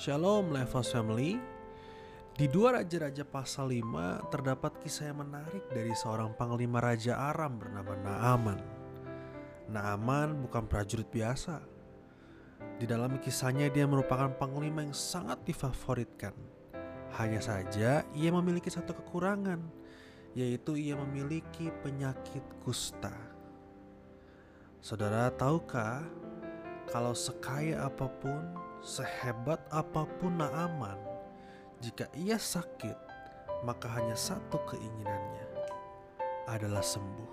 Shalom Levos Family. Di dua Raja-Raja pasal 5 terdapat kisah yang menarik dari seorang panglima Raja Aram bernama Naaman. Naaman bukan prajurit biasa. Di dalam kisahnya dia merupakan panglima yang sangat difavoritkan. Hanya saja ia memiliki satu kekurangan Yaitu ia memiliki penyakit kusta. Saudara tahukah kalau sekaya apa pun, sehebat apa pun Naaman, jika ia sakit, maka hanya satu keinginannya adalah sembuh.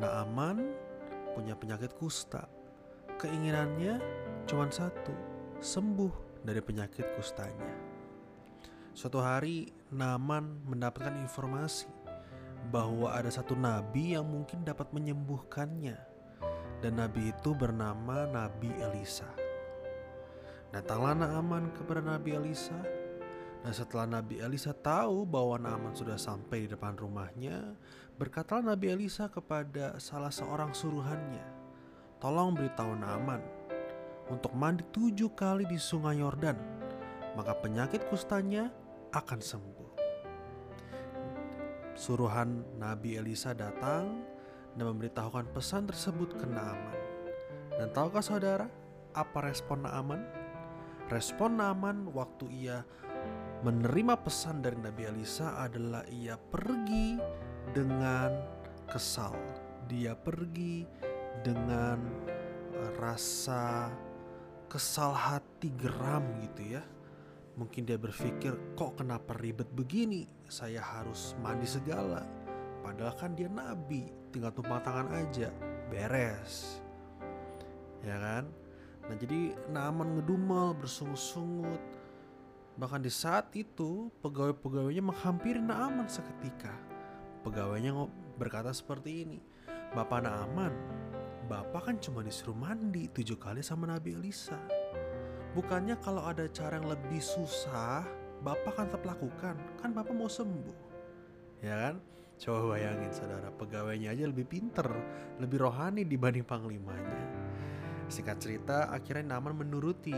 Naaman punya penyakit kusta. Keinginannya cuma satu, sembuh dari penyakit kustanya. Suatu hari Naaman mendapatkan informasi bahwa ada satu nabi yang mungkin dapat menyembuhkannya dan nabi itu bernama Nabi Elisa. Datanglah Naaman kepada Nabi Elisa dan setelah Nabi Elisa tahu bahwa Naaman sudah sampai di depan rumahnya, berkatalah Nabi Elisa kepada salah seorang suruhannya, "Tolong beritahu Naaman untuk mandi tujuh kali di sungai Yordan, maka penyakit kustanya akan sembuh." Suruhan Nabi Elisa datang dan memberitahukan pesan tersebut ke Naaman. Dan tahukah saudara apa respon Naaman? Respon Naaman waktu ia menerima pesan dari Nabi Elisa adalah ia pergi dengan kesal. Dia pergi dengan rasa kesal hati geram gitu ya. Mungkin dia berpikir kok kenapa ribet begini? Saya harus mandi segala. Padahal kan dia nabi, tinggal tumpang tangan aja, beres. Ya kan? Nah jadi Naaman ngedumel, bersungut-sungut. Bahkan di saat itu pegawai-pegawainya menghampiri Naaman seketika. Pegawainya berkata seperti ini, Bapak Naaman, Bapak kan cuma disuruh mandi tujuh kali sama Nabi Elisa. Bukannya kalau ada cara yang lebih susah, Bapak kan tetap lakukan. Kan Bapak mau sembuh. Ya kan? Coba bayangin saudara, pegawainya aja lebih pinter, lebih rohani dibanding panglimanya. Singkat cerita, akhirnya Naaman menuruti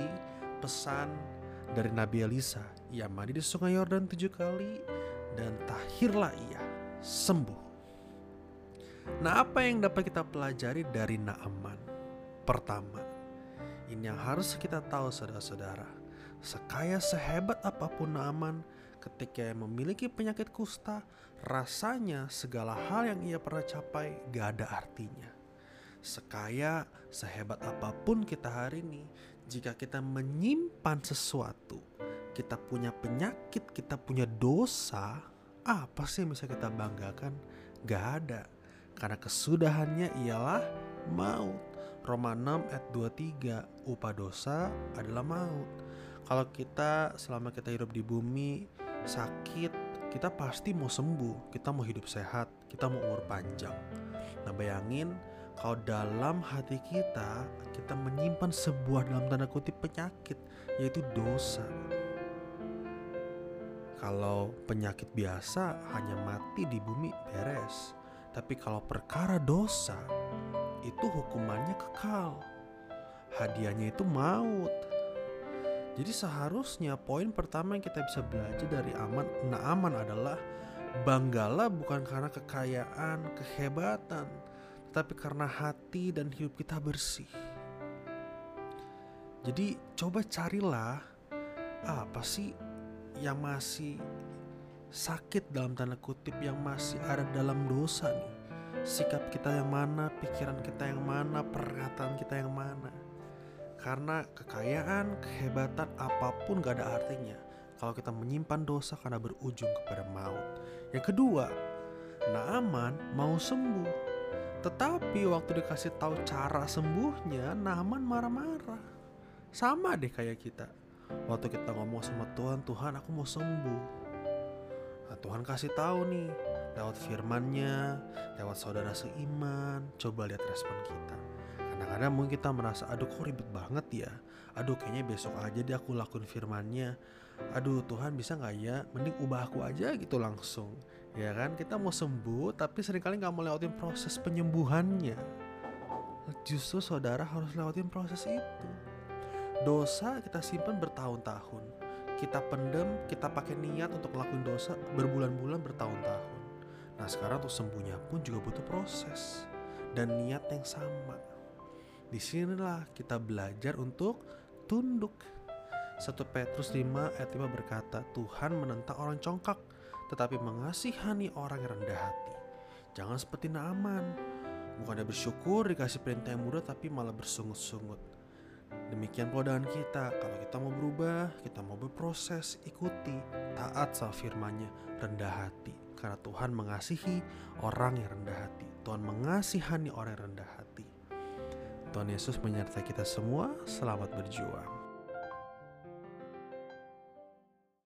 pesan dari Nabi Elisa. Ia mandi di sungai Yordan tujuh kali dan tahirlah ia sembuh. Nah apa yang dapat kita pelajari dari Naaman? Pertama, ini yang harus kita tahu saudara-saudara. Sekaya sehebat apa pun Naaman, ketika memiliki penyakit kusta, rasanya segala hal yang ia pernah capai gak ada artinya. Sekaya, sehebat apa pun kita hari ini, jika kita menyimpan sesuatu, kita punya penyakit, kita punya dosa, apa sih yang bisa kita banggakan? Gak ada. Karena kesudahannya ialah maut. Roma 6 ayat 23, upah dosa adalah maut. Kalau kita selama kita hidup di bumi sakit, kita pasti mau sembuh, kita mau hidup sehat, kita mau umur panjang. Nah bayangin kalau dalam hati kita kita menyimpan sebuah dalam tanda kutip penyakit yaitu dosa. Kalau penyakit biasa hanya mati di bumi beres. Tapi kalau perkara dosa itu hukumannya kekal. Hadiahnya itu maut. Jadi seharusnya poin pertama yang kita bisa belajar dari aman Naaman adalah banggalah bukan karena kekayaan, kehebatan, tetapi karena hati dan hidup kita bersih. Jadi coba carilah apa sih yang masih sakit dalam tanda kutip yang masih ada dalam dosa nih. Sikap kita yang mana, pikiran kita yang mana, perkataan kita yang mana. Karena kekayaan, kehebatan apa pun gak ada artinya kalau kita menyimpan dosa karena berujung kepada maut. Yang kedua, Naaman mau sembuh. Tetapi waktu dikasih tahu cara sembuhnya, Naaman marah-marah. Sama deh kayak kita. Waktu kita ngomong sama Tuhan, Tuhan aku mau sembuh. Nah, Tuhan kasih tahu nih lewat firmannya, lewat saudara seiman. Coba lihat respon kita. Kadang-kadang mungkin kita merasa, aduh kok ribet banget ya. Aduh kayaknya besok aja deh aku lakuin firmannya. Aduh Tuhan bisa nggak ya? Mending ubah aku aja gitu langsung. Ya kan kita mau sembuh tapi sering kali nggak mau lewatin proses penyembuhannya. Justru saudara harus lewatin proses itu. Dosa kita simpan bertahun-tahun. Kita pendem, kita pakai niat untuk ngelakuin dosa berbulan-bulan bertahun-tahun. Nah sekarang untuk sembuhnya pun juga butuh proses dan niat yang sama. Di sinilah kita belajar untuk tunduk. 1 Petrus 5 ayat 5 berkata, Tuhan menentang orang congkak, tetapi mengasihani orang yang rendah hati. Jangan seperti Naaman, bukannya bersyukur dikasih perintah yang mudah tapi malah bersungut-sungut. Demikian pula dengan kita, kalau kita mau berubah, kita mau berproses, ikuti, taat sama firmannya, rendah hati. Karena Tuhan mengasihi orang yang rendah hati. Tuhan mengasihani orang yang rendah hati. Tuhan Yesus menyertai kita semua, selamat berjuang.